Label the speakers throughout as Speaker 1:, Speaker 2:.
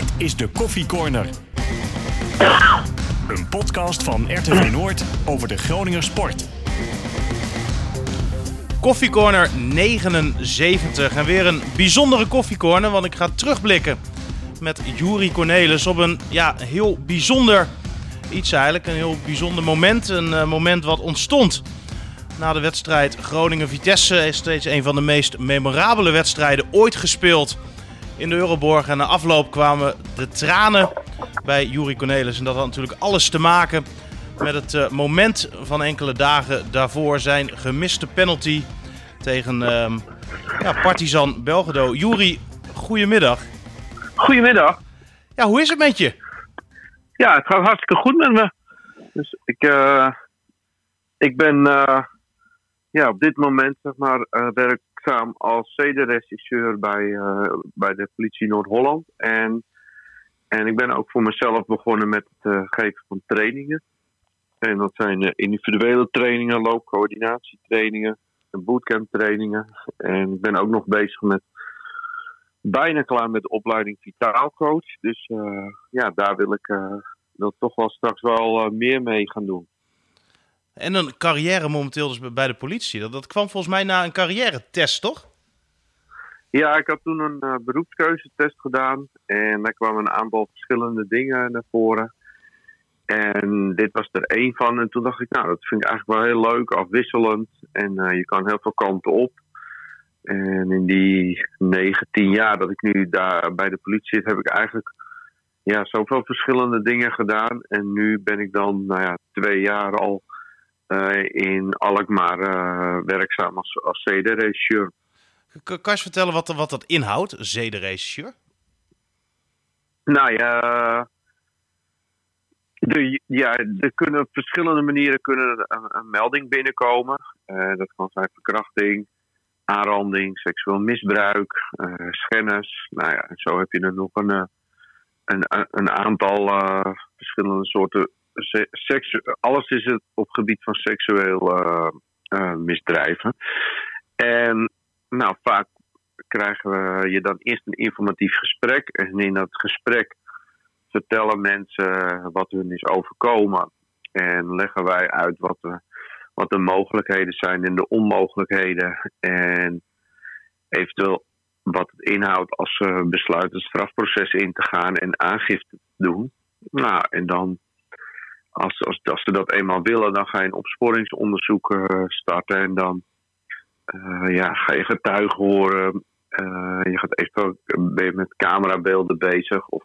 Speaker 1: Dit is de Koffie Corner. Een podcast van RTV Noord over de Groninger sport.
Speaker 2: Koffiecorner 79. En weer een bijzondere koffiecorner, want ik ga terugblikken met Juri Cornelis op een ja, heel bijzonder iets eigenlijk. Een heel bijzonder moment. Een eh, moment wat ontstond na de wedstrijd Groningen-Vitesse. Is steeds een van de meest memorabele wedstrijden ooit gespeeld in de Euroborg. En na afloop kwamen de tranen bij Juri Cornelis. En dat had natuurlijk alles te maken met het eh, moment van enkele dagen daarvoor. Zijn gemiste penalty tegen ehm, ja, Partizan Belgrado. Juri, goedemiddag.
Speaker 3: Goedemiddag.
Speaker 2: Ja, hoe is het met je?
Speaker 3: Ja, het gaat hartstikke goed met me. Dus ik, eh, ik ben eh, ja, op dit moment zeg maar, eh, werkzaam als zedenregisseur bij, eh, bij de politie Noord-Holland. En, en ik ben ook voor mezelf begonnen met het eh, geven van trainingen. En dat zijn eh, individuele trainingen, loopcoördinatietrainingen, en bootcamp trainingen. En ik ben ook nog bezig met bijna klaar met de opleiding vitaalcoach. Dus ja, daar wil ik uh, wil toch wel straks wel uh, meer mee gaan doen.
Speaker 2: En een carrière momenteel dus bij de politie. Dat, dat kwam volgens mij na een carrière-test, toch?
Speaker 3: Ja, ik had toen een uh, beroepskeuzetest gedaan. En daar kwamen een aantal verschillende dingen naar voren. En dit was er één van. En toen dacht ik, nou, dat vind ik eigenlijk wel heel leuk, afwisselend. En je kan heel veel kanten op. En in die 19 jaar dat ik nu daar bij de politie zit, heb ik eigenlijk ja, zoveel verschillende dingen gedaan. En nu ben ik dan nou ja, twee jaar al in Alkmaar uh, werkzaam als, als zedenregisseur.
Speaker 2: Kan je vertellen wat, wat dat inhoudt, zedenregisseur?
Speaker 3: Nou ja, de, ja, er kunnen op verschillende manieren kunnen een, een melding binnenkomen. Uh, dat kan zijn verkrachting, aanranding, seksueel misbruik, uh, schennis. Nou ja, zo heb je er nog een, een, een aantal uh, verschillende soorten. Alles is het op gebied van seksueel uh, misdrijven. En nou, vaak krijgen we je dan eerst een informatief gesprek. En in dat gesprek vertellen mensen wat hun is overkomen. En leggen wij uit wat er wat de mogelijkheden zijn en de onmogelijkheden. En eventueel wat het inhoudt als ze besluiten het strafproces in te gaan en aangifte te doen. Nou, en dan, als, als, als ze dat eenmaal willen, dan ga je een opsporingsonderzoek uh, starten. En dan uh, ja, ga je getuigen horen. Uh, je gaat even ben je met camerabeelden bezig of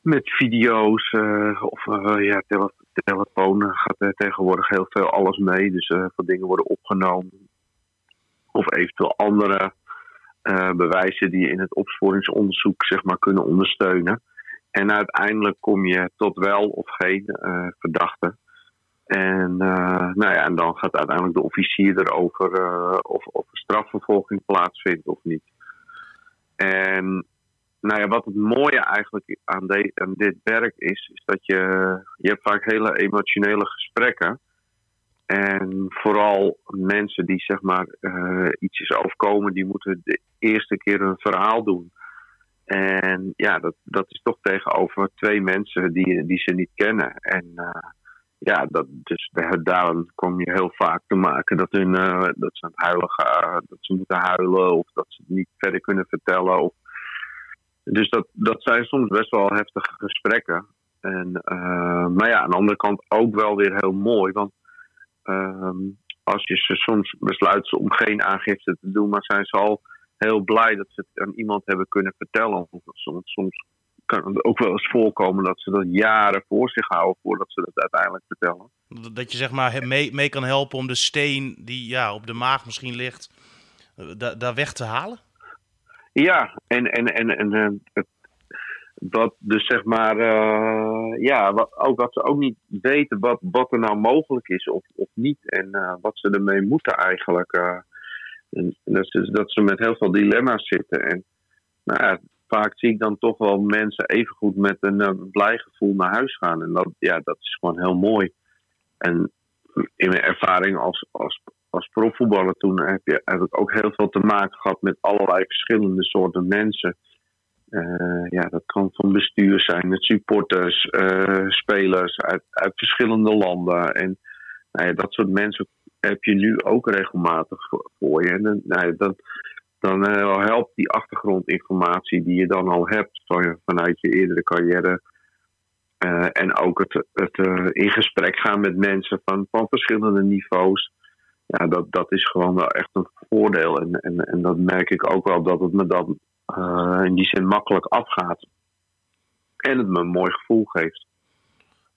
Speaker 3: met video's of ja, tele gaat er tegenwoordig heel veel alles mee. Dus veel dingen worden opgenomen. Of eventueel andere bewijzen die in het opsporingsonderzoek zeg maar, kunnen ondersteunen. En uiteindelijk kom je tot wel of geen uh, verdachte. En, nou ja, en dan gaat uiteindelijk de officier erover of, of een strafvervolging plaatsvindt of niet. En nou ja, wat het mooie eigenlijk aan, de, aan, dit werk is, is dat je, je hebt vaak hele emotionele gesprekken. En vooral mensen die zeg maar uh, iets is overkomen, die moeten de eerste keer een verhaal doen. En ja, dat, dat is toch tegenover twee mensen die, die ze niet kennen. En uh, ja, dat, dus daarom kom je heel vaak te maken dat, hun, uh, dat ze het huilen gaan, dat ze moeten huilen of dat ze het niet verder kunnen vertellen. Of dus dat, dat zijn soms best wel heftige gesprekken. En, uh, maar ja, aan de andere kant ook wel weer heel mooi. Want uh, als je ze soms besluit om geen aangifte te doen, maar zijn ze al heel blij dat ze het aan iemand hebben kunnen vertellen. Soms, soms kan het ook wel eens voorkomen dat ze dat jaren voor zich houden voordat ze dat uiteindelijk vertellen.
Speaker 2: Dat je zeg maar mee, mee kan helpen om de steen die ja, op de maag misschien ligt, da daar weg te halen?
Speaker 3: Ja, en, en, en, en het, wat dus zeg maar, uh, ja, wat, ook dat ze ook niet weten wat, wat er nou mogelijk is of, of niet en uh, wat ze ermee moeten eigenlijk. Uh, en dat, ze, met heel veel dilemma's zitten. En nou vaak zie ik dan toch wel mensen evengoed met een blij gevoel naar huis gaan. En dat, ja, dat is gewoon heel mooi. En in mijn ervaring als, als, als profvoetballer toen heb, je, ik ook heel veel te maken gehad met allerlei verschillende soorten mensen. ja, dat kan van bestuur zijn, met supporters, spelers uit, uit verschillende landen. En nou ja, dat soort mensen heb je nu ook regelmatig voor, je. En dan, nou dan, dan helpt die achtergrondinformatie die je dan al hebt van, vanuit je eerdere carrière uh, en ook het, het uh, in gesprek gaan met mensen van, van verschillende niveaus. Ja, dat, dat is gewoon wel echt een voordeel. En, en, en dat merk ik ook wel dat het me dan in die zin makkelijk afgaat. En het me een mooi gevoel geeft.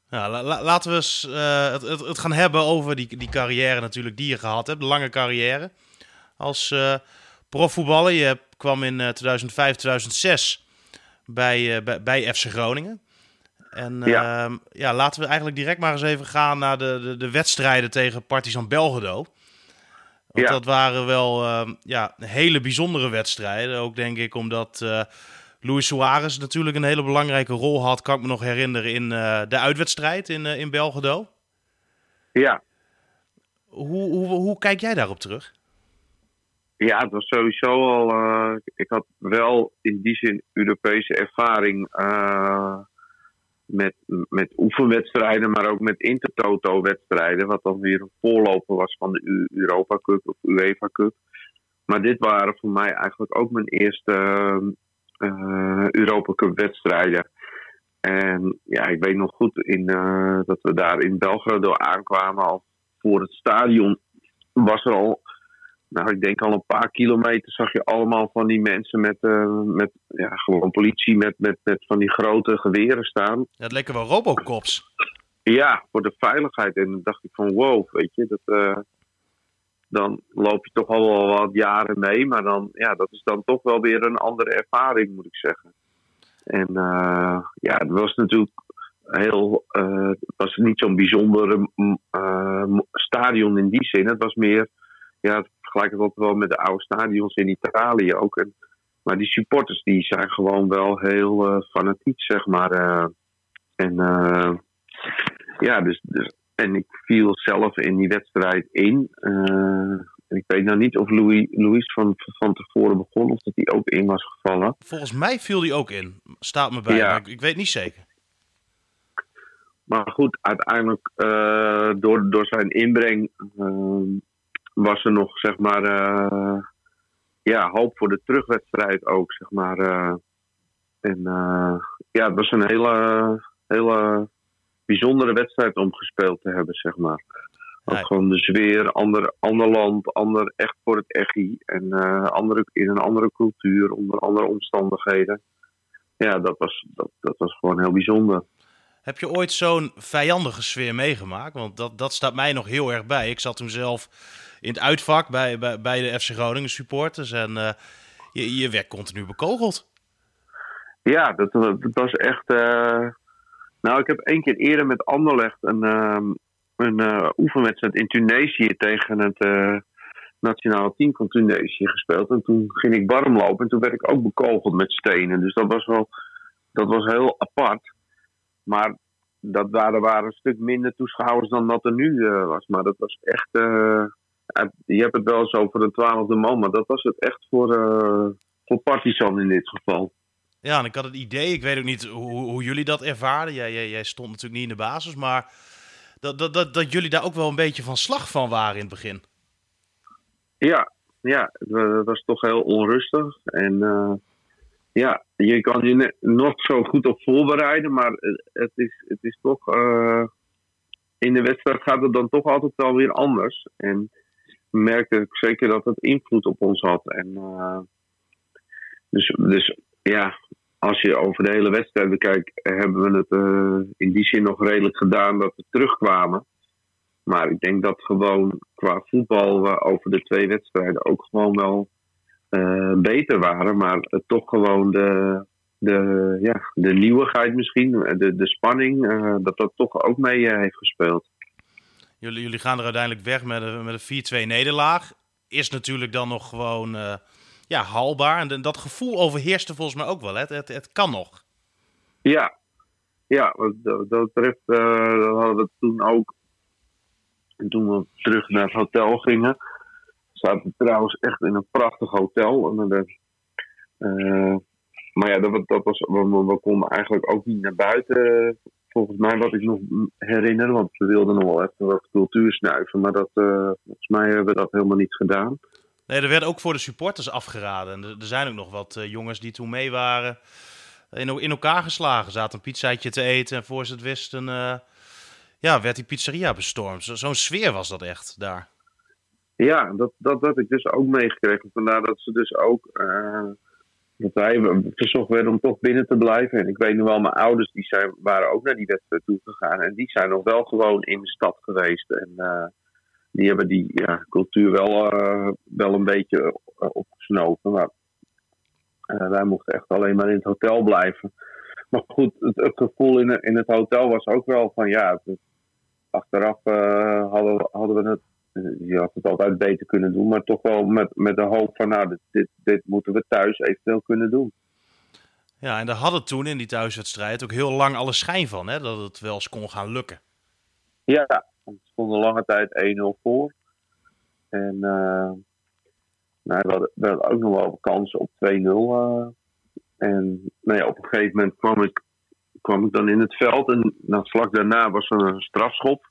Speaker 2: Ja, la, laten we eens het, het, het, gaan hebben over die, die carrière natuurlijk die je gehad hebt. De lange carrière als profvoetballer. Je kwam in 2005, 2006 bij, bij, bij FC Groningen. En ja. Ehm, ja, laten we eigenlijk direct maar eens even gaan naar de, de, de wedstrijden tegen Partizan Belgrado. Want ja. dat waren wel uh, ja, hele bijzondere wedstrijden. Ook denk ik omdat uh, Luis Suarez natuurlijk een hele belangrijke rol had. Kan ik me nog herinneren in uh, de uitwedstrijd in, in Belgrado.
Speaker 3: Ja.
Speaker 2: Hoe, hoe, hoe kijk jij daarop terug?
Speaker 3: Ja, het was sowieso al. ik had wel in die zin Europese ervaring met, met oefenwedstrijden, maar ook met Intertoto-wedstrijden, wat dan weer een voorloper was van de Europa Cup of UEFA Cup. Maar dit waren voor mij eigenlijk ook mijn eerste uh, Europa Cup wedstrijden. En ja, ik weet nog goed in, uh, dat we daar in Belgrado aankwamen. Al voor het stadion was er al nou, ik denk al een paar kilometer zag je allemaal van die mensen met, uh, met ja, gewoon politie met, met, met van die grote geweren staan.
Speaker 2: Het lekker wel Robocops.
Speaker 3: Ja, voor de veiligheid. En dan dacht ik van wow, weet je, dat, uh, dan loop je toch al wel wat jaren mee. Maar dan, ja, dat is dan toch wel weer een andere ervaring, moet ik zeggen. En uh, ja, het was natuurlijk heel, het was niet zo'n bijzonder stadion in die zin. Het was meer ja, vergelijk het altijd wel met de oude stadions in Italië ook. Maar die supporters die zijn gewoon wel heel fanatiek, zeg maar. En ja, dus, dus, en ik viel zelf in die wedstrijd in. en ik weet nou niet of Louis, Louis van, van tevoren begon of dat hij ook in was gevallen.
Speaker 2: Volgens mij viel hij ook in. Staat me bij, ja. ik, ik, weet niet zeker.
Speaker 3: Maar goed, uiteindelijk door, door zijn inbreng was er nog, zeg maar, uh, ja, hoop voor de terugwedstrijd ook, zeg maar. En ja, het was een hele, hele bijzondere wedstrijd om gespeeld te hebben, zeg maar. Ook gewoon de sfeer, ander, ander land, ander echt voor het echi. En andere, in een andere cultuur, onder andere omstandigheden. Ja, dat was, dat, dat was gewoon heel bijzonder.
Speaker 2: Heb je ooit zo'n vijandige sfeer meegemaakt? Want dat, dat staat mij nog heel erg bij. Ik zat toen zelf in het uitvak bij, bij, bij de FC Groningen supporters. En uh, je, je werd continu bekogeld.
Speaker 3: Ja, dat, dat was echt... Uh... Nou, ik heb één keer eerder met Anderlecht een, uh, een uh, oefenwedstrijd in Tunesië tegen het nationale team van Tunesië gespeeld. En toen ging ik warm lopen en toen werd ik ook bekogeld met stenen. Dus dat was wel... Dat was heel apart. Maar dat waren, waren een stuk minder toeschouwers dan dat er nu was. Maar dat was echt je hebt het wel eens over een twaalfde man, maar dat was het echt voor, uh, voor Partizan in dit geval.
Speaker 2: Ja, en ik had het idee, ik weet ook niet hoe, hoe jullie dat ervaren. Jij, jij, stond natuurlijk niet in de basis, maar dat, dat, dat, dat jullie daar ook wel een beetje van slag van waren in het begin.
Speaker 3: Ja, ja het was toch heel onrustig. En uh, ja, je kan je nog zo goed op voorbereiden, maar het is, het is toch. Uh, in de wedstrijd gaat het dan toch altijd wel weer anders. En merkte ik zeker dat het invloed op ons had. En, uh, dus, dus ja, als je over de hele wedstrijd bekijkt, hebben we het uh, in die zin nog redelijk gedaan dat we terugkwamen. Maar ik denk dat gewoon qua voetbal we over de twee wedstrijden ook gewoon wel uh, beter waren. Maar toch gewoon de, de, ja, de nieuwigheid misschien, de, de spanning, dat dat toch ook mee heeft gespeeld.
Speaker 2: Jullie, jullie gaan er uiteindelijk weg met een, met een 4-2 nederlaag. Is natuurlijk dan nog gewoon ja, haalbaar. En dat gevoel overheerste volgens mij ook wel. Hè? Het, het, kan nog.
Speaker 3: Ja, ja wat dat betreft uh, hadden we toen ook. En toen we terug naar het hotel gingen, zaten we trouwens echt in een prachtig hotel. En, uh, maar ja, dat, dat was, we, konden eigenlijk ook niet naar buiten, volgens mij wat ik nog herinner. Want we wilden nog wel even wat cultuur snuiven. Maar dat, volgens mij hebben we dat helemaal niet gedaan.
Speaker 2: Nee, er werd ook voor de supporters afgeraden. En er, zijn ook nog wat uh, jongens die toen mee waren. In, in elkaar geslagen. Zaten een pizzaatje te eten. En voor ze het wisten, uh, ja, werd die pizzeria bestormd. Zo'n sfeer was dat echt daar.
Speaker 3: Ja, dat, dat had ik dus ook meegekregen. Vandaar dat ze dus ook dat wij verzocht werden om toch binnen te blijven. En ik weet nog wel, mijn ouders die zijn, waren ook naar die wedstrijd toe gegaan. En die zijn nog wel gewoon in de stad geweest. En die hebben die ja, cultuur wel, uh, wel een beetje uh, opgesnoven. Maar wij mochten echt alleen maar in het hotel blijven. Maar goed, het, het gevoel in, in het hotel was ook wel van ja, achteraf hadden, hadden we het je had het altijd beter kunnen doen, maar toch wel met, met de hoop van, nou, dit, dit moeten we thuis eventueel kunnen doen.
Speaker 2: Ja, en daar hadden toen in die thuiswedstrijd ook heel lang alle schijn van, hè, dat het wel eens kon gaan lukken.
Speaker 3: Ja, het stond een lange tijd 1-0 voor. En uh, nou, we, hadden, we, ook nog wel kansen op 2-0. Uh, en nou ja, op een gegeven moment kwam ik, kwam ik dan in het veld en dan vlak daarna was er een strafschop.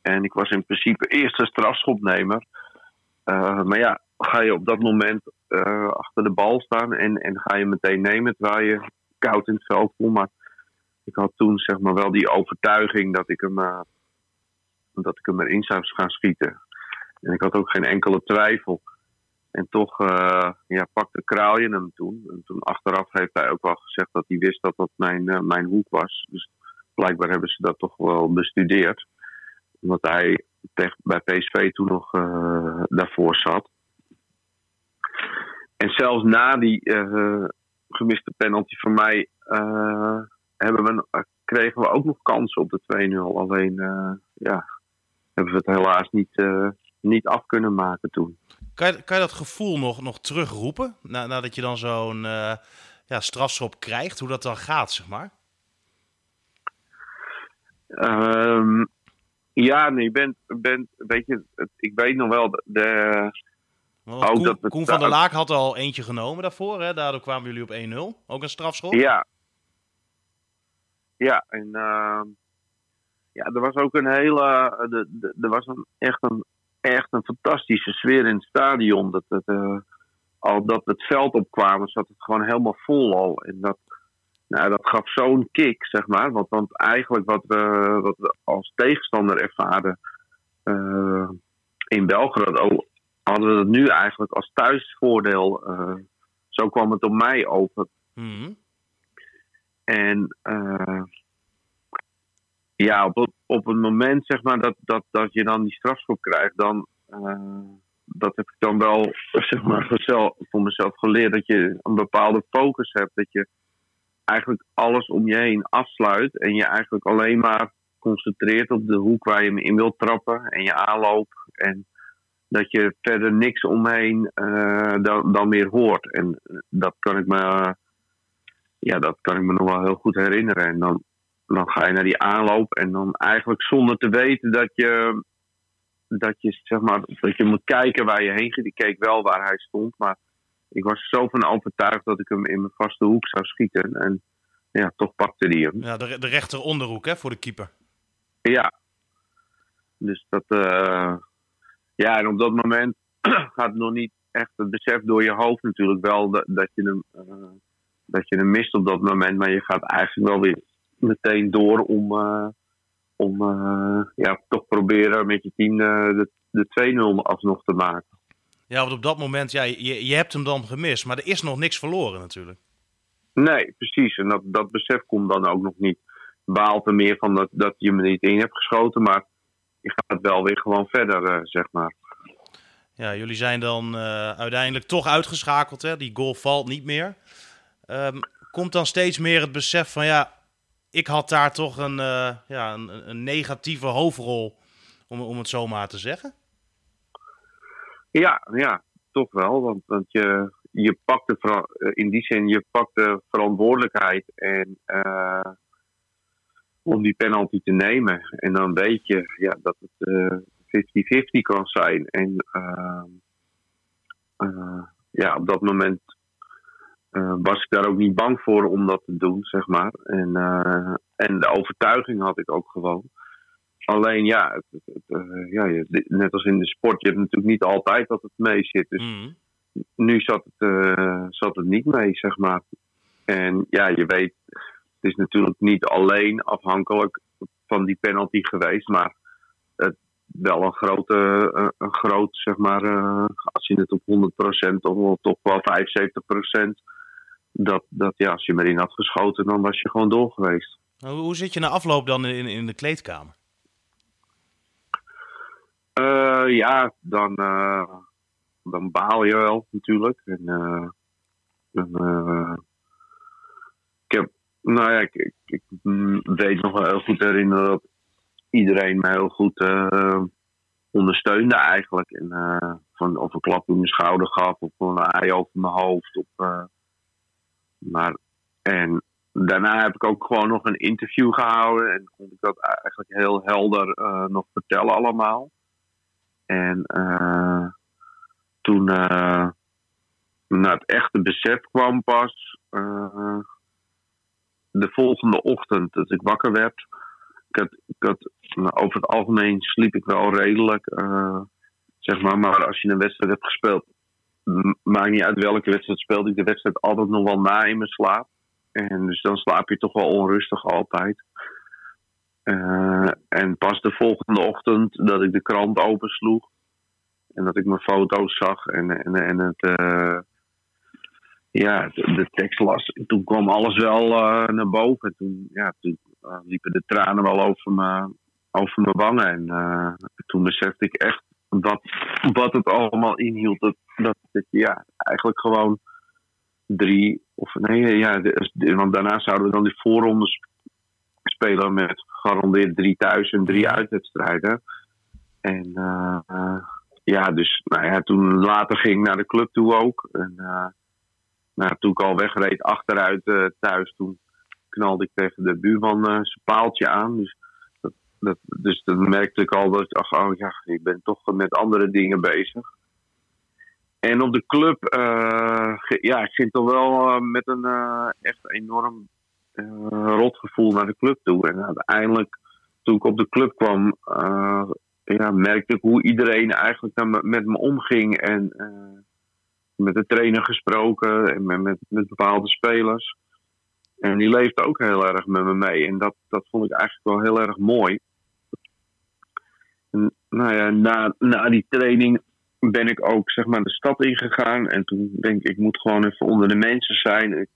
Speaker 3: En ik was in principe eerste strafschopnemer. Uh, maar ja, ga je op dat moment achter de bal staan en, en ga je meteen nemen terwijl je koud in het veld voelt. Maar ik had toen zeg maar wel die overtuiging dat ik hem, dat ik hem erin zou gaan schieten. En ik had ook geen enkele twijfel. En toch ja, pakte Kraalje hem toen. En toen achteraf heeft hij ook wel gezegd dat hij wist dat dat mijn, mijn hoek was. Dus blijkbaar hebben ze dat toch wel bestudeerd omdat hij bij PSV toen nog uh, daarvoor zat. En zelfs na die uh, gemiste penalty van mij uh, hebben we, kregen we ook nog kansen op de 2-0. Alleen ja, hebben we het helaas niet, niet af kunnen maken toen.
Speaker 2: Kan je, kan je dat gevoel nog, nog terugroepen? Na, nadat je dan zo'n ja, strafschop krijgt, hoe dat dan gaat, zeg maar?
Speaker 3: Um, ja, nee, ik ben, ben weet je, ik weet nog wel de.
Speaker 2: ook Koen, dat Koen van der Laak had al eentje genomen daarvoor, hè? daardoor kwamen jullie op 1-0. Ook een strafschop?
Speaker 3: Ja. Ja, en uh, ja, er was ook een hele. De, de, er was een, echt, een, echt een fantastische sfeer in het stadion. Dat het, uh, al dat het veld opkwam, zat het gewoon helemaal vol al. En dat, nou, dat gaf zo'n kick, zeg maar. Want, want eigenlijk wat we, wat we als tegenstander ervaren uh, in Belgrado, oh, hadden we dat nu eigenlijk als thuisvoordeel. Uh, zo kwam het op mij over.
Speaker 2: Mm.
Speaker 3: En uh, ja, op, op het moment zeg maar dat, dat, dat je dan die strafschop krijgt, dan dat heb ik dan wel zeg maar, voor mezelf geleerd. Dat je een bepaalde focus hebt. Dat je eigenlijk alles om je heen afsluit en je eigenlijk alleen maar concentreert op de hoek waar je hem in wilt trappen en je aanloop. En dat je verder niks omheen uh, dan, dan meer hoort. En dat kan ik me, ja, dat kan ik me nog wel heel goed herinneren. En dan, dan ga je naar die aanloop en dan eigenlijk zonder te weten dat je, dat je, zeg maar, dat je moet kijken waar je heen gaat. Ik keek wel waar hij stond, maar ik was zo van overtuigd dat ik hem in mijn vaste hoek zou schieten. En ja, toch pakte hij hem.
Speaker 2: Ja, de, de rechter onderhoek hè, voor de keeper.
Speaker 3: Ja. Dus dat... Uh... ja, en op dat moment gaat nog niet echt het besef door je hoofd natuurlijk wel dat, dat, je hem, uh, dat je hem mist op dat moment. Maar je gaat eigenlijk wel weer meteen door om, uh, om ja, toch proberen met je team de, de 2-0 alsnog te maken.
Speaker 2: Ja, want op dat moment, ja, je, je hebt hem dan gemist, maar er is nog niks verloren natuurlijk.
Speaker 3: Nee, precies. En dat, dat besef komt dan ook nog niet. Baalt er meer van dat, dat je me niet in hebt geschoten, maar je gaat wel weer gewoon verder, zeg maar.
Speaker 2: Ja, jullie zijn dan uh, uiteindelijk toch uitgeschakeld. Hè? Die goal valt niet meer. Um, komt dan steeds meer het besef van ja, ik had daar toch een, uh, ja, een, een negatieve hoofdrol, om, om het zo maar te zeggen?
Speaker 3: Ja, ja, toch wel. Want, want je, je pakt de, eh, in die zin, je pakt de verantwoordelijkheid en, uh, om die penalty te nemen. En dan weet je ja, dat het uh, eh, 50-50 kan zijn. En ja, op dat moment eh, was ik daar ook niet bang voor om dat te doen, zeg maar. En, eh, en de overtuiging had ik ook gewoon. Alleen ja, het, het, eh, ja je- net als in de sport, je hebt natuurlijk niet altijd dat het mee zit. Dus
Speaker 2: Mhm.
Speaker 3: nu zat het, zat het niet mee, zeg maar. En ja, je weet, het is natuurlijk niet alleen afhankelijk van die penalty geweest, maar het wel een grote, een groot, zeg maar, als je het op 100% of toch wel 75%, dat, dat ja, als je erin had geschoten, dan was je gewoon door geweest.
Speaker 2: Hoe, hoe zit je na afloop dan in, in de kleedkamer?
Speaker 3: Eh, ja, dan, eh, dan baal je wel natuurlijk. En, eh, ik heb, nou ja, ik, ik, ik, weet nog wel heel goed herinneren dat iedereen me heel goed ondersteunde eigenlijk. En, van, of een klap op mijn schouder gaf of een ei over mijn hoofd. Of, maar, en daarna heb ik ook gewoon nog een interview gehouden en kon ik dat eigenlijk heel helder eh, nog vertellen allemaal. En eh, toen eh nou, het echte besef kwam pas de volgende ochtend dat ik wakker werd. Ik had, nou, over het algemeen sliep ik wel redelijk, zeg maar. Maar als je een wedstrijd hebt gespeeld, maakt niet uit welke wedstrijd speelde ik de wedstrijd altijd nog wel na in mijn slaap. En dus dan slaap je toch wel onrustig altijd. Eh, en pas de volgende ochtend dat ik de krant opensloeg. En dat ik mijn foto's zag en, en, en het, eh, ja, de, tekst las. En toen kwam alles wel eh, naar boven. En toen, ja, toen liepen de tranen wel over mijn, over mijn wangen. En toen besefte ik echt wat, wat het allemaal inhield. Dat, dat ik ja, eigenlijk gewoon drie, of nee, ja, want daarna zouden we dan die voorrondes spelen met gegarandeerd drie thuis en drie uitwedstrijden. En eh, ja, dus nou ja, toen later ging ik naar de club toe ook. En eh, nou, toen ik al wegreed achteruit eh, thuis, toen knalde ik tegen de buurman zijn paaltje aan. Dus dat, dat, dus dan merkte ik al dat ik oh ja, ik ben toch met andere dingen bezig. En op de club, eh, ja, ik ging toch wel eh, met een eh, echt enorm eh, rotgevoel naar de club toe. En uiteindelijk, toen ik op de club kwam, ja, merkte ik hoe iedereen eigenlijk met me omging. En met de trainer gesproken en met, met, met bepaalde spelers. En die leefde ook heel erg met me mee. En dat, dat vond ik eigenlijk wel heel erg mooi. Nou ja, na, na die training ben ik ook zeg maar de stad ingegaan. En toen denk ik, ik moet gewoon even onder de mensen zijn. Ik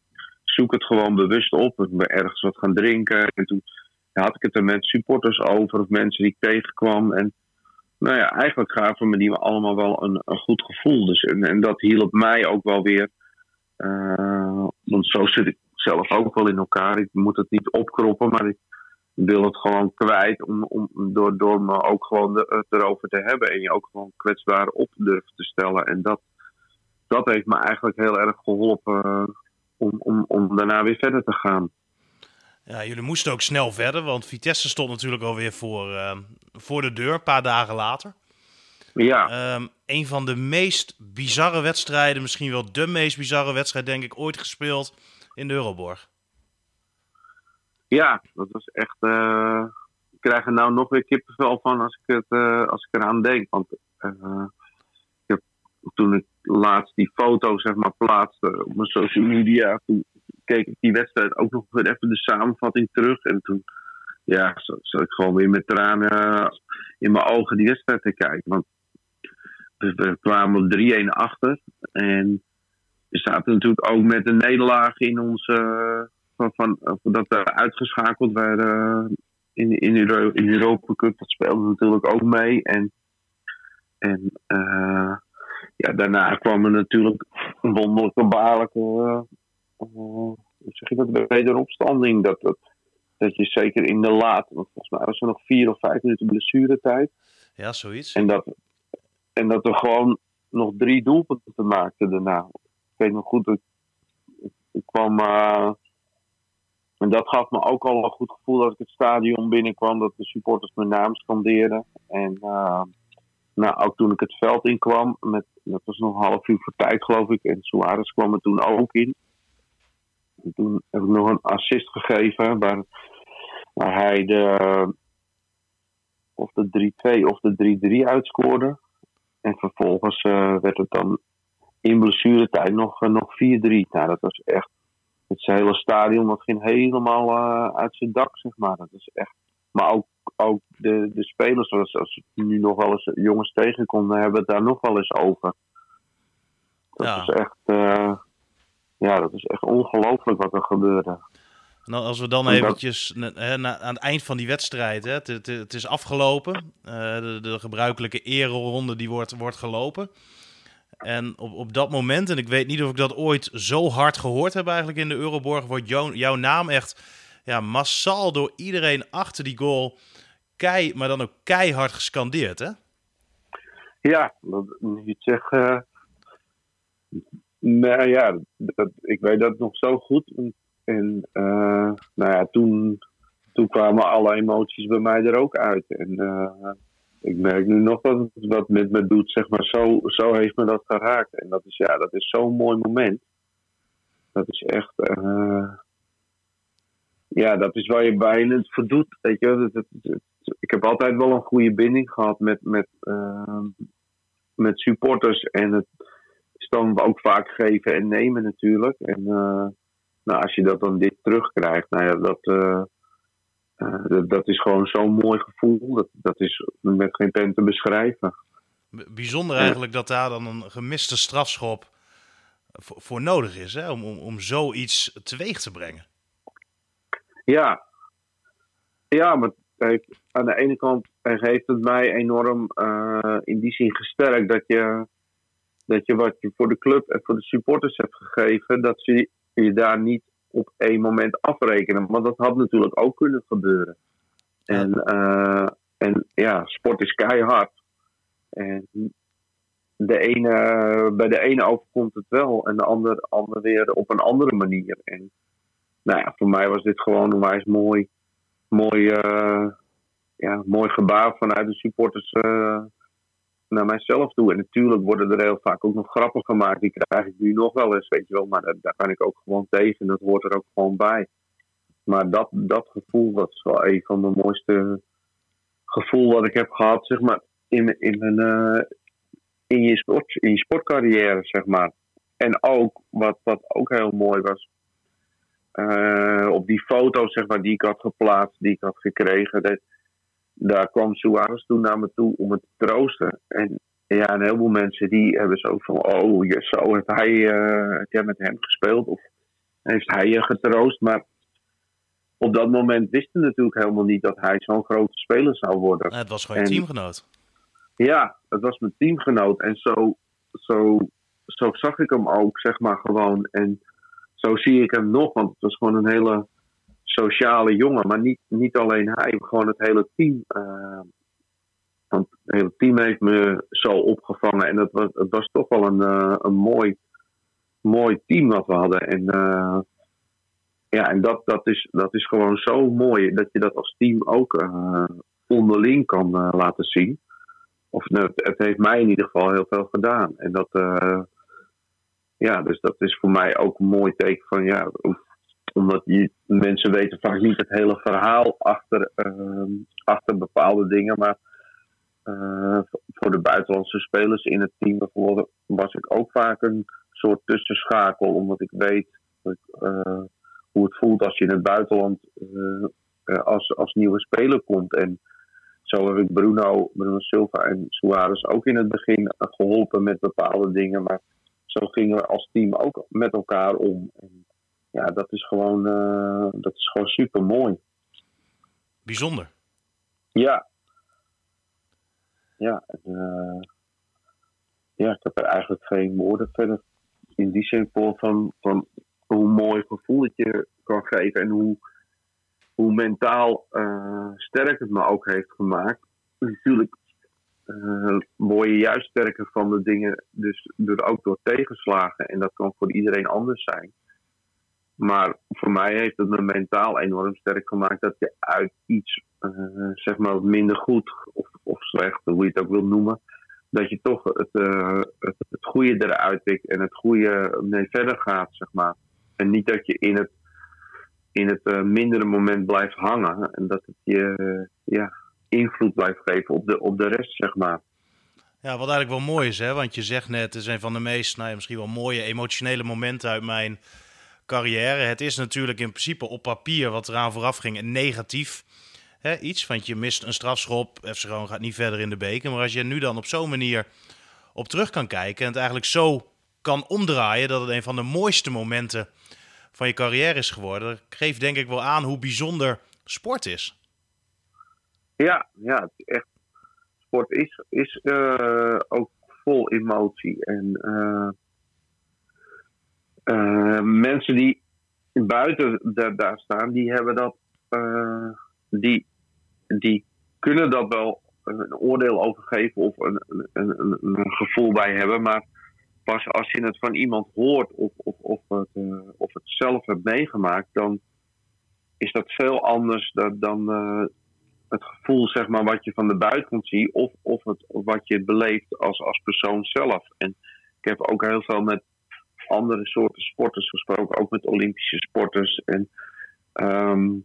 Speaker 3: zoek het gewoon bewust op. Ik ben ergens wat gaan drinken. En toen had ik het er met supporters over of mensen die ik tegenkwam. En nou ja, eigenlijk gaven me die allemaal wel een, een goed gevoel. Dus, en, en dat hielp mij ook wel weer. eh, want zo zit ik zelf ook wel in elkaar. Ik moet het niet opkroppen, maar ik wil het gewoon kwijt. Om, om, door, door me ook gewoon de, het erover te hebben. En je ook gewoon kwetsbaar op durven te stellen. En dat, dat heeft me eigenlijk heel erg geholpen eh, om, om, om daarna weer verder te gaan.
Speaker 2: Ja, jullie moesten ook snel verder, want Vitesse stond natuurlijk alweer voor, eh, voor de deur, een paar dagen later.
Speaker 3: Ja,
Speaker 2: Ehm, een van de meest bizarre wedstrijden, misschien wel de meest bizarre wedstrijd, denk ik, ooit gespeeld in de Euroborg.
Speaker 3: Ja dat was echt. eh, ik krijg er nou nog weer kippenvel van als ik, het, eh, als ik eraan denk. Want eh, ik heb, toen ik laatst die foto zeg maar, plaatste op mijn social media, toen keek ik die wedstrijd ook nog even de samenvatting terug. En toen ja, zat ik gewoon weer met tranen in mijn ogen die wedstrijd te kijken. Want we, we kwamen op 3-1 achter. En we zaten natuurlijk ook met een nederlaag in onze. Eh, Van, dat we uitgeschakeld werden in, in, Euro, in de Europa Cup. Dat speelde natuurlijk ook mee. En, en eh, ja, daarna kwam er natuurlijk een wonderlijke, baarlijke. eh, eh, hoe zeg je dat? Wederopstanding. Dat, dat, dat je zeker in de laat. Want volgens mij was er nog vier of vijf minuten blessuretijd.
Speaker 2: Ja, zoiets.
Speaker 3: En dat, en dat we gewoon nog drie doelpunten maakten daarna. Ik weet nog goed, ik, ik, kwam. eh, en dat gaf me ook al een goed gevoel dat ik het stadion binnenkwam, dat de supporters mijn naam scandeerden. En eh, nou, ook toen ik het veld inkwam, met, dat was nog een half uur voor tijd geloof ik, en Suarez kwam er toen ook in. En toen heb ik nog een assist gegeven waar, waar hij de, of de 3-2 of de 3-3 uitscoorde. En vervolgens uh, werd het dan in blessuretijd nog, uh, nog 4-3. Nou, dat was echt. Het hele stadion dat ging helemaal uh, uit zijn dak, zeg maar. Dat is echt. Maar ook, ook de, de spelers, zoals als we nu nog wel eens jongens tegenkomen, hebben het daar nog wel eens over. Dat ja. is echt. ja, dat is echt ongelooflijk wat er gebeurde.
Speaker 2: Nou, als we dan eventjes na, aan het eind van die wedstrijd, hè, het, het, het is afgelopen. Uh, de, de, gebruikelijke ereronde die wordt, wordt gelopen. En op, op dat moment, en ik weet niet of ik dat ooit zo hard gehoord heb eigenlijk in de Euroborg, wordt jou, jouw naam echt ja, massaal door iedereen achter die goal kei, maar dan ook keihard gescandeerd, hè?
Speaker 3: Ja, dat moet je zeggen. Nou ja, dat, ik weet dat nog zo goed. En uh, nou ja, toen, toen kwamen alle emoties bij mij er ook uit. En uh, ik merk nu nog dat het wat met me doet, zeg maar. Zo, zo heeft me dat geraakt. En dat is, ja, dat is zo'n mooi moment. Dat is echt. Uh, ja, dat is waar je bijna het verdoet. Weet je, dat, ik heb altijd wel een goede binding gehad met, met, met supporters. En het is dan ook vaak geven en nemen natuurlijk. En nou, als je dat dan dit terugkrijgt, nou ja, dat, uh, dat, dat, is gewoon zo'n mooi gevoel. Dat, dat is met geen pen te beschrijven.
Speaker 2: Bijzonder eigenlijk dat daar dan een gemiste strafschop voor, voor nodig is, hè? Om, om, om zoiets teweeg te brengen.
Speaker 3: Ja, ja maar aan de ene kant heeft het mij enorm uh, in die zin gesterkt dat je, dat je wat je voor de club en voor de supporters hebt gegeven, dat ze je daar niet op één moment afrekenen. Want dat had natuurlijk ook kunnen gebeuren. En, uh, en ja, sport is keihard. En de ene, bij de ene overkomt het wel en de ander, ander weer op een andere manier. En nou ja, voor mij was dit gewoon een wijs mooi, mooi, uh, ja, mooi gebaar vanuit de supporters uh, naar mijzelf toe. En natuurlijk worden er heel vaak ook nog grappen gemaakt. Die krijg ik nu nog wel eens, weet je wel. Maar daar, kan ik ook gewoon tegen. Dat hoort er ook gewoon bij. Maar dat, dat gevoel, is wel een van de mooiste gevoel wat ik heb gehad, zeg maar, in, in, mijn, uh, in, je, sport, in je sportcarrière, zeg maar. En ook, wat, wat ook heel mooi was, uh, op die foto's, zeg maar, die ik had geplaatst, die ik had gekregen, dat, daar kwam Suarez toen naar me toe om het te troosten. En ja, een heleboel mensen die hebben zo van, oh, zo heeft hij, uh, heb jij met hem gespeeld? Of heeft hij je getroost? Maar op dat moment wisten natuurlijk helemaal niet dat hij zo'n grote speler zou worden.
Speaker 2: Het was gewoon je teamgenoot.
Speaker 3: Ja, het was mijn teamgenoot. En zo, zo, zo zag ik hem ook, zeg maar, gewoon. En zo zie ik hem nog, want het was gewoon een hele sociale jongen. Maar niet, niet alleen hij, gewoon het hele team. Uh, want het hele team heeft me zo opgevangen. En dat was, het was toch wel een, uh, een mooi, mooi team wat we hadden. En, uh, ja, en dat, dat, is, dat is gewoon zo mooi dat je dat als team ook onderling kan laten zien. Of nou, het, het, heeft mij in ieder geval heel veel gedaan. En dat, ja, dus dat is voor mij ook een mooi teken van ja, omdat je, mensen weten vaak niet het hele verhaal achter, uh, achter bepaalde dingen. Maar uh, voor de buitenlandse spelers in het team bijvoorbeeld was ik ook vaak een soort tussenschakel. Omdat ik weet uh, hoe het voelt als je in het buitenland als, als nieuwe speler komt. En zo heb ik Bruno, Bruno Silva en Suarez ook in het begin geholpen met bepaalde dingen. Maar zo gingen we als team ook met elkaar om. En ja, dat is gewoon, uh, dat is gewoon super mooi.
Speaker 2: Bijzonder.
Speaker 3: Ja. Ja, uh, ja, ik heb er eigenlijk geen woorden verder in die zin voor van, van hoe mooi gevoel het je kan geven en hoe, hoe mentaal uh, sterk het me ook heeft gemaakt. Natuurlijk uh, word je juist sterker van de dingen, dus door, ook door tegenslagen. En dat kan voor iedereen anders zijn. Maar voor mij heeft het me mentaal enorm sterk gemaakt dat je uit iets, uh, zeg maar, minder goed of, of slecht, hoe je het ook wil noemen, dat je toch het, uh, het, het goede eruit pikt en het goede mee verder gaat, zeg maar. En niet dat je in het in het uh, mindere moment blijft hangen. En dat het je ja, invloed blijft geven op de, op de rest, zeg maar.
Speaker 2: Ja, wat eigenlijk wel mooi is, hè? want je zegt net, is een van de meest, nou ja, misschien wel mooie emotionele momenten uit mijn carrière. Het is natuurlijk in principe op papier wat eraan vooraf ging negatief hè, iets. Want je mist een strafschop, FC Groningen gaat niet verder in de beker. Maar als je nu dan op zo'n manier op terug kan kijken en het eigenlijk zo kan omdraaien dat het een van de mooiste momenten van je carrière is geworden, dat geeft denk ik wel aan hoe bijzonder sport is.
Speaker 3: Ja, ja, echt. Sport is, is uh, ook vol emotie. En uh, uh, mensen die buiten daar, staan, die hebben dat, die, die kunnen dat wel een oordeel over geven of een, een, een, gevoel bij hebben. Maar pas als je het van iemand hoort of, of, of, het, uh, of het zelf hebt meegemaakt, dan is dat veel anders dan, dan het gevoel zeg maar, wat je van de buitenkant ziet of, of, het, of wat je beleeft als, als persoon zelf. En ik heb ook heel veel met andere soorten sporters gesproken, ook met Olympische sporters. En um,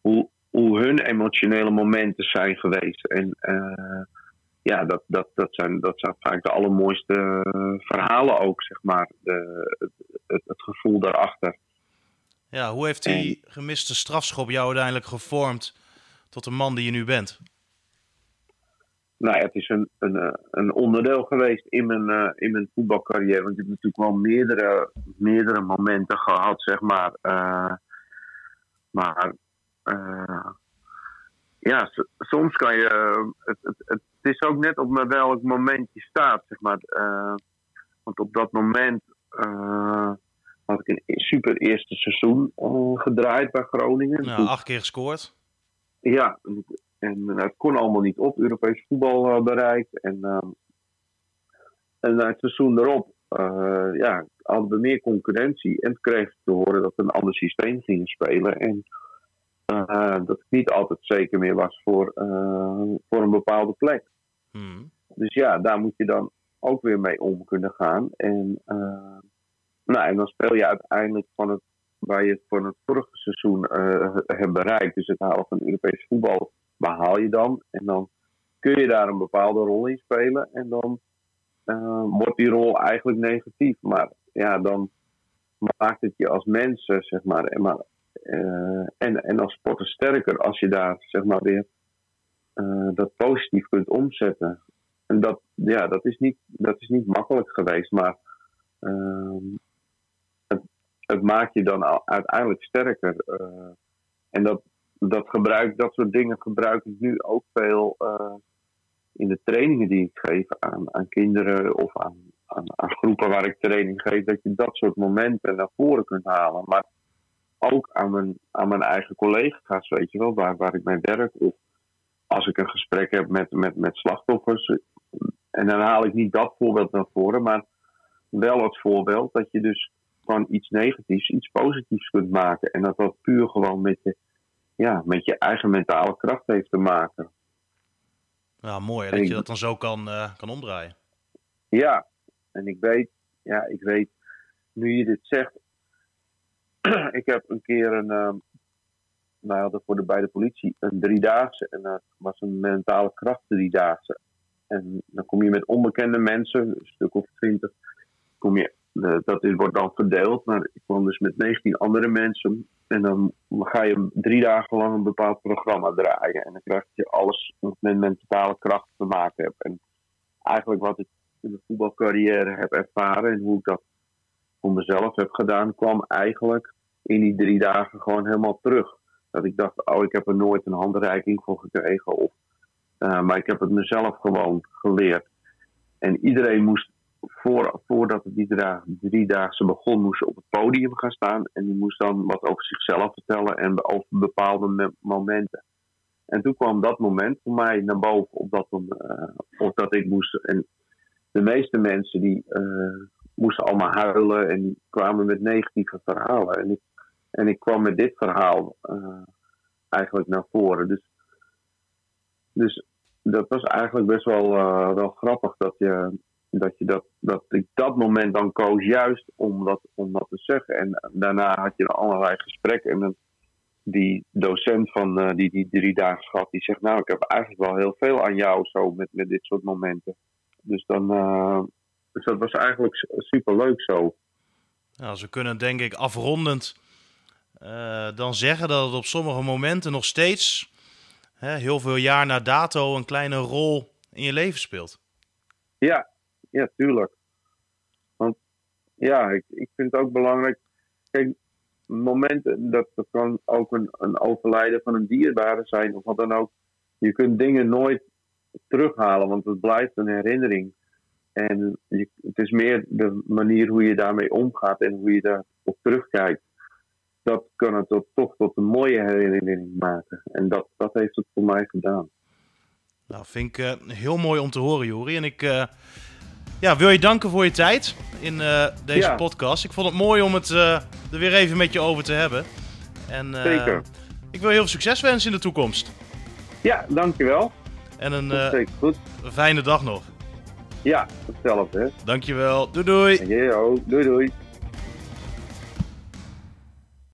Speaker 3: hoe, hoe hun emotionele momenten zijn geweest. En uh, ja, dat, dat, dat, zijn, dat zijn vaak de allermooiste verhalen ook, zeg maar. De, het, het, gevoel daarachter.
Speaker 2: Ja, hoe heeft die gemiste strafschop jou uiteindelijk gevormd tot de man die je nu bent?
Speaker 3: Nou, het is een, een, een onderdeel geweest in mijn, uh, in mijn voetbalcarrière. Want ik heb natuurlijk wel meerdere, meerdere momenten gehad, zeg maar. Uh, maar uh, ja, soms kan je. Het, het, het, is ook net op welk moment je staat, zeg maar. want op dat moment had ik een super eerste seizoen gedraaid bij Groningen.
Speaker 2: Ja, acht keer gescoord.
Speaker 3: Ja, en het kon allemaal niet op, Europees voetbal bereikt. En, en het seizoen erop uh, ja, hadden we meer concurrentie. En kreeg te horen dat we een ander systeem gingen spelen. En uh, dat ik niet altijd zeker meer was voor, uh, voor een bepaalde plek. Hmm. Dus ja, daar moet je dan ook weer mee om kunnen gaan. En, uh, nou, en dan speel je uiteindelijk van het, waar je van het vorige seizoen hebt bereikt, dus het halen van Europees voetbal, behaal je dan. En dan kun je daar een bepaalde rol in spelen. En dan wordt die rol eigenlijk negatief. Maar ja, dan maakt het je als mens, zeg maar, maar uh, en, en als sporter sterker als je daar zeg maar weer uh, dat positief kunt omzetten. En dat, ja, dat, is, niet, dat is niet makkelijk geweest, maar uh, het, het, maakt je dan uiteindelijk sterker. En dat, dat, gebruik, dat soort dingen gebruik ik nu ook veel in de trainingen die ik geef aan, aan kinderen of aan, aan, aan groepen waar ik training geef, dat je dat soort momenten naar voren kunt halen. Maar ook aan mijn, aan mijn eigen collega's, weet je wel, waar, waar ik mee werk. Of als ik een gesprek heb met, met, met slachtoffers. En dan haal ik niet dat voorbeeld naar voren, maar wel het voorbeeld dat je dus van iets negatiefs iets positiefs kunt maken. En dat dat puur gewoon met je, ja, met je eigen mentale kracht heeft te maken.
Speaker 2: Ja, mooi dat je dat dan zo kan, uh, kan omdraaien.
Speaker 3: Ja, en ik weet, ja, ik weet, nu je dit zegt, ik heb een keer een, uh, wij hadden voor de, bij de politie een driedaagse en dat was een mentale kracht driedaagse. En dan kom je met onbekende mensen, een stuk of twintig, kom je, dat is, wordt dan verdeeld, maar ik kwam dus met 19 andere mensen. En dan ga je drie dagen lang een bepaald programma draaien. En dan krijg je alles wat met mentale kracht te maken hebt. En eigenlijk wat ik in de voetbalcarrière heb ervaren en hoe ik dat voor mezelf heb gedaan, kwam eigenlijk in die drie dagen gewoon helemaal terug. Dat ik dacht, oh, ik heb er nooit een handreiking voor gekregen. Of, uh, maar ik heb het mezelf gewoon geleerd. En iedereen moest, voor, voordat die drie dagen begon, moest op het podium gaan staan. En die moest dan wat over zichzelf vertellen en over bepaalde momenten. En toen kwam dat moment voor mij naar boven, op dat, uh, op dat ik moest. En de meeste mensen die uh, moesten allemaal huilen en die kwamen met negatieve verhalen. En ik en ik kwam met dit verhaal uh, eigenlijk naar voren. Dus, dus dat was eigenlijk best wel, wel grappig dat je, dat, je dat, dat ik dat moment dan koos juist om dat, om dat te zeggen. En daarna had je allerlei gesprekken. En dan, die docent van uh, die, die drie dagen schat, die zegt: Nou, ik heb eigenlijk wel heel veel aan jou zo met, met dit soort momenten. Dus dan. Uh, dus dat was eigenlijk super leuk zo.
Speaker 2: Nou, ze kunnen denk ik afrondend uh, dan zeggen dat het op sommige momenten nog steeds, hè, heel veel jaar na dato, een kleine rol in je leven speelt.
Speaker 3: Ja, ja, tuurlijk. Want ja, ik, ik vind het ook belangrijk. Kijk, momenten, dat, dat kan ook een, een overlijden van een dierbare zijn of wat dan ook. Je kunt dingen nooit terughalen, want het blijft een herinnering. En je, het is meer de manier hoe je daarmee omgaat en hoe je daarop terugkijkt. Dat kan het tot, toch tot een mooie herinnering maken. En dat, dat heeft het voor mij gedaan.
Speaker 2: Nou, vind ik uh, heel mooi om te horen, Jori. En ik uh, ja, wil je danken voor je tijd in uh, deze ja. podcast. Ik vond het mooi om het er weer even met je over te hebben. En,
Speaker 3: Zeker.
Speaker 2: Ik wil heel veel succes wensen in de toekomst.
Speaker 3: Ja, dankjewel.
Speaker 2: En een
Speaker 3: goed.
Speaker 2: fijne dag nog.
Speaker 3: Ja, hetzelfde. Hè.
Speaker 2: Dankjewel. Doei doei.
Speaker 3: Yo, doei doei.